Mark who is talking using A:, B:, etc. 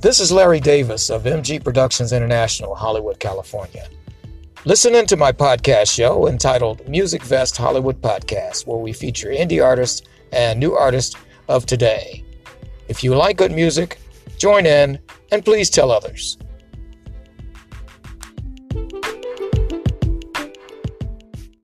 A: This is Larry Davis of MG Productions International, Hollywood, California. Listen into my podcast show entitled Music Vest Hollywood Podcast, where we feature indie artists and new artists of today. If you like good music, join in and please tell others.